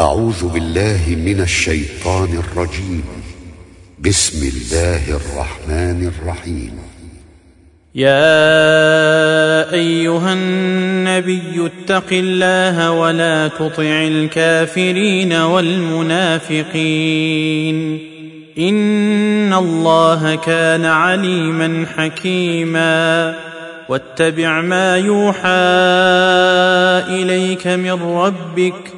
أعوذ بالله من الشيطان الرجيم. بسم الله الرحمن الرحيم. يا أيها النبي اتق الله ولا تطع الكافرين والمنافقين. إن الله كان عليما حكيما. واتبع ما يوحى إليك من ربك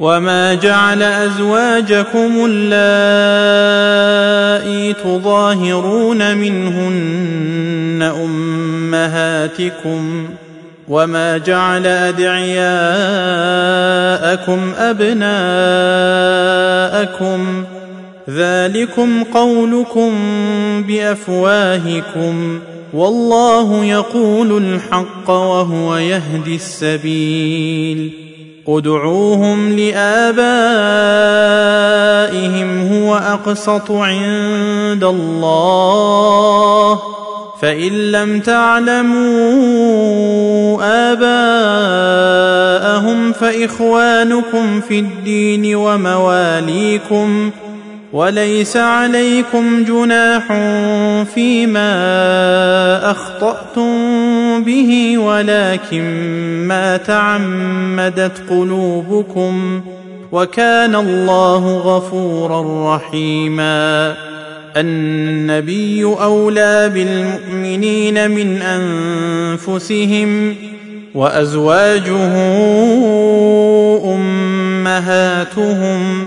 وما جعل ازواجكم اللائي تظاهرون منهن امهاتكم وما جعل ادعياءكم ابناءكم ذلكم قولكم بافواهكم والله يقول الحق وهو يهدي السبيل ادعوهم لآبائهم هو أقسط عند الله. فإن لم تعلموا آباءهم فإخوانكم في الدين ومواليكم وليس عليكم جناح فيما أخطأتم به ولكن ما تعمدت قلوبكم وكان الله غفورا رحيما. النبي أولى بالمؤمنين من أنفسهم وأزواجه أمهاتهم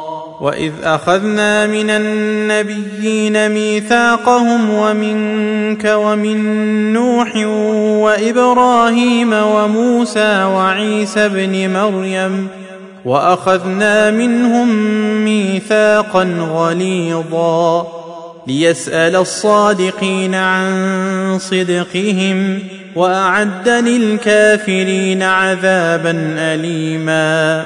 واذ اخذنا من النبيين ميثاقهم ومنك ومن نوح وابراهيم وموسى وعيسى ابن مريم واخذنا منهم ميثاقا غليظا ليسال الصادقين عن صدقهم واعد للكافرين عذابا اليما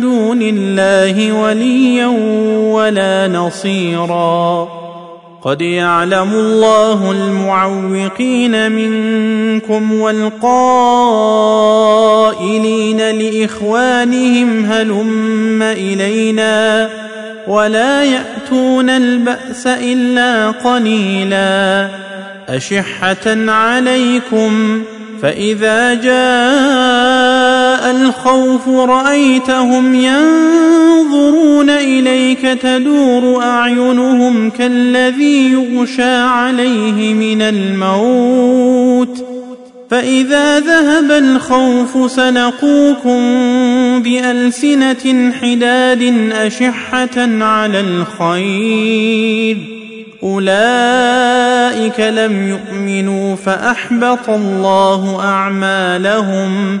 دون الله وليا ولا نصيرا. قد يعلم الله المعوقين منكم والقائلين لإخوانهم هلم إلينا ولا يأتون البأس إلا قليلا. أشحة عليكم فإذا جاء الخوف رأيتهم ينظرون إليك تدور أعينهم كالذي يغشى عليه من الموت فإذا ذهب الخوف سلقوكم بألسنة حداد أشحة على الخير أولئك لم يؤمنوا فأحبط الله أعمالهم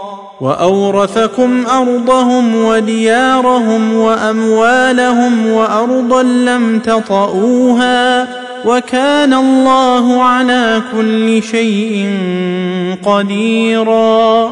وأورثكم أرضهم وديارهم وأموالهم وأرضا لم تطئوها وكان الله على كل شيء قديرا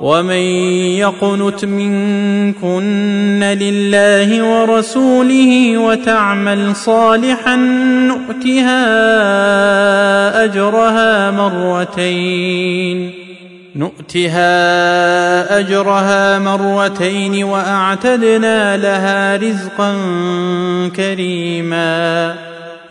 ومن يقنت منكن لله ورسوله وتعمل صالحا نؤتها أجرها مرتين. نؤتها أجرها مرتين وأعتدنا لها رزقا كريما.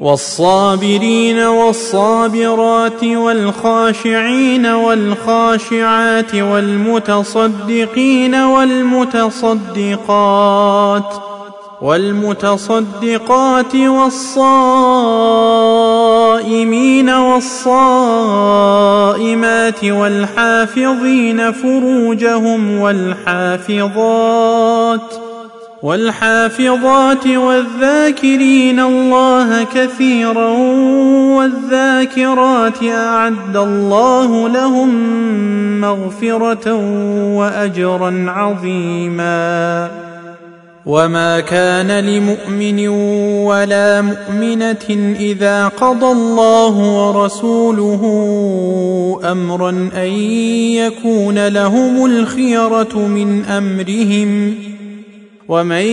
والصابرين والصابرات والخاشعين والخاشعات والمتصدقين والمتصدقات والمتصدقات والصائمين والصائمات والحافظين فروجهم والحافظات والحافظات والذاكرين الله كثيرا والذاكرات أعد الله لهم مغفرة واجرا عظيما. وما كان لمؤمن ولا مؤمنة إذا قضى الله ورسوله امرا أن يكون لهم الخيرة من أمرهم ومن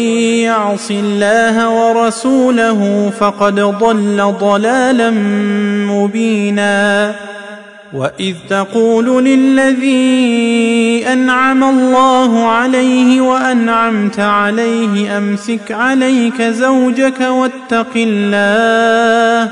يعص الله ورسوله فقد ضل ضلالا مبينا. وإذ تقول للذي أنعم الله عليه وأنعمت عليه أمسك عليك زوجك واتق الله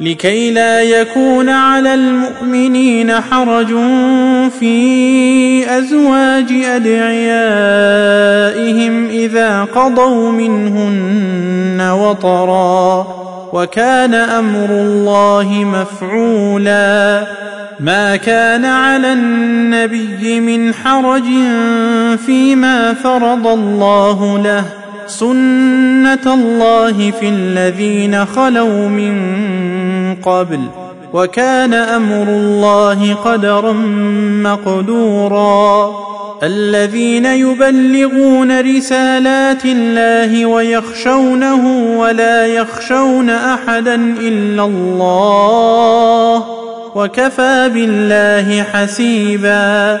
لكي لا يكون على المؤمنين حرج في أزواج أدعيائهم إذا قضوا منهن وطرا وكان أمر الله مفعولا. ما كان على النبي من حرج فيما فرض الله له. سنة الله في الذين خلوا من قبل وكان أمر الله قدرا مقدورا. الذين يبلغون رسالات الله ويخشونه ولا يخشون أحدا إلا الله وكفى بالله حسيبا.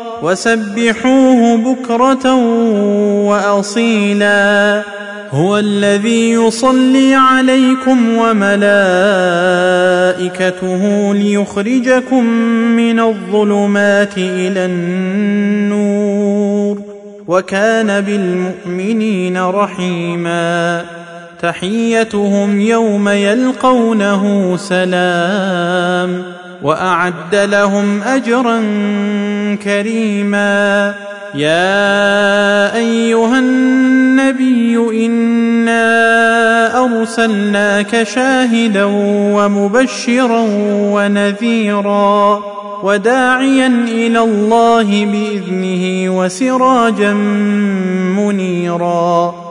وسبحوه بكرة وأصيلا. هو الذي يصلي عليكم وملائكته ليخرجكم من الظلمات إلى النور. وكان بالمؤمنين رحيما. تحيتهم يوم يلقونه سلام. وأعد لهم أجرا كريما. يا أيها النبي إنا أرسلناك شاهدا ومبشرا ونذيرا وداعيا إلى الله بإذنه وسراجا منيرا.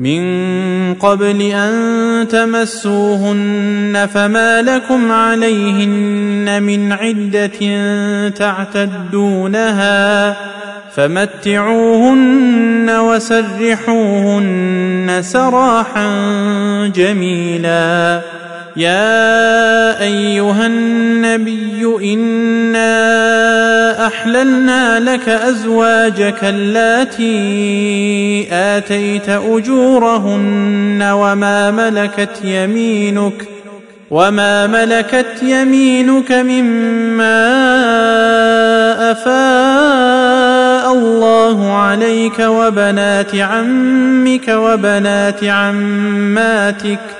من قبل أن تمسوهن فما لكم عليهن من عدة تعتدونها فمتعوهن وسرحوهن سراحا جميلا. يا أيها النبي إنا أحللنا لك أزواجك اللاتي آتيت أجورهن وما ملكت يمينك وما ملكت يمينك مما أفاء الله عليك وبنات عمك وبنات عماتك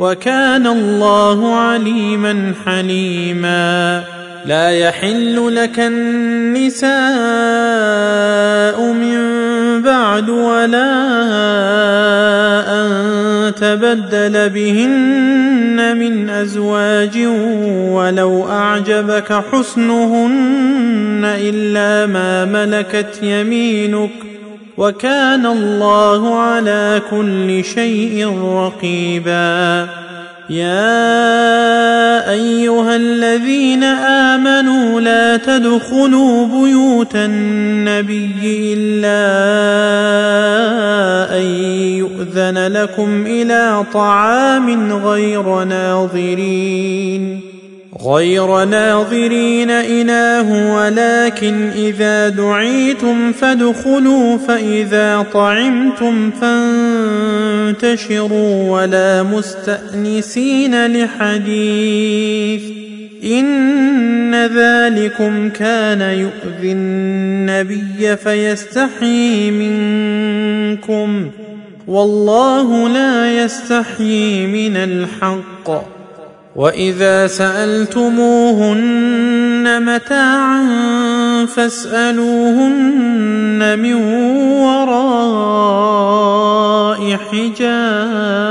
وكان الله عليما حليما. لا يحل لك النساء من بعد ولا أن تبدل بهن من أزواج ولو أعجبك حسنهن إلا ما ملكت يمينك. وكان الله على كل شيء رقيبا. يا أيها الذين آمنوا لا تدخلوا بيوت النبي إلا أن يؤذن لكم إلى طعام غير ناظرين. غير ناظرين إناه ولكن إذا دعيتم فادخلوا فإذا طعمتم فانتشروا ولا مستأنسين لحديث. إن ذلكم كان يؤذي النبي فيستحيي منكم والله لا يستحيي من الحق. واذا سالتموهن متاعا فاسالوهن من وراء حجاب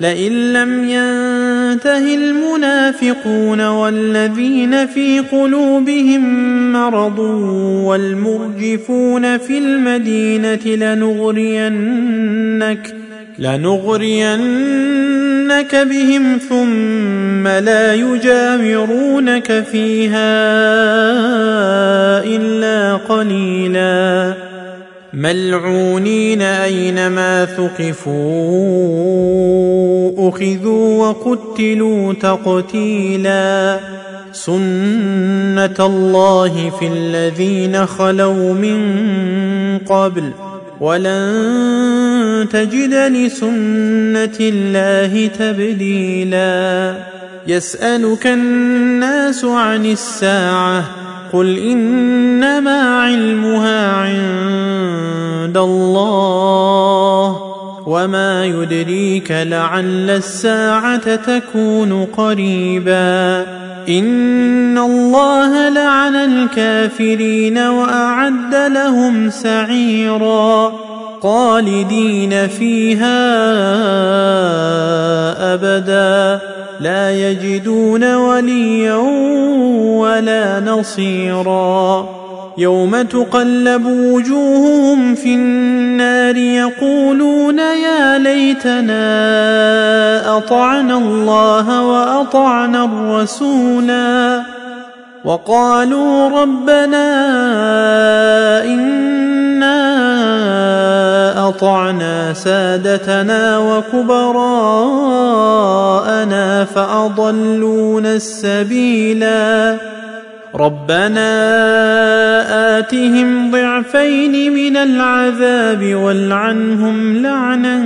لئن لم ينته المنافقون والذين في قلوبهم مرض والمرجفون في المدينة لنغرينك لنغرينك بهم ثم لا يجاورونك فيها إلا قليلا ملعونين أينما ثقفوا أخذوا وقتلوا تقتيلا سنة الله في الذين خلوا من قبل ولن تجد لسنة الله تبديلا يسألك الناس عن الساعة قل إنما علمها عند الله وما يدريك لعل الساعة تكون قريبا إن الله لعن الكافرين وأعد لهم سعيرا خالدين فيها أبدا لا يجدون وليا ولا نصيرا. يوم تقلب وجوههم في النار يقولون يا ليتنا أطعنا الله وأطعنا الرسولا. وقالوا ربنا إنا أطعنا سادتنا وكبراءنا فأضلونا السبيلا ربنا آتهم ضعفين من العذاب والعنهم لعنا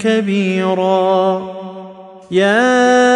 كبيرا يا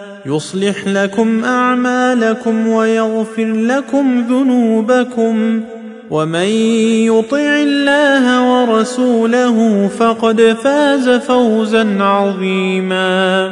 يصلح لكم أعمالكم ويغفر لكم ذنوبكم ومن يطع الله ورسوله فقد فاز فوزا عظيما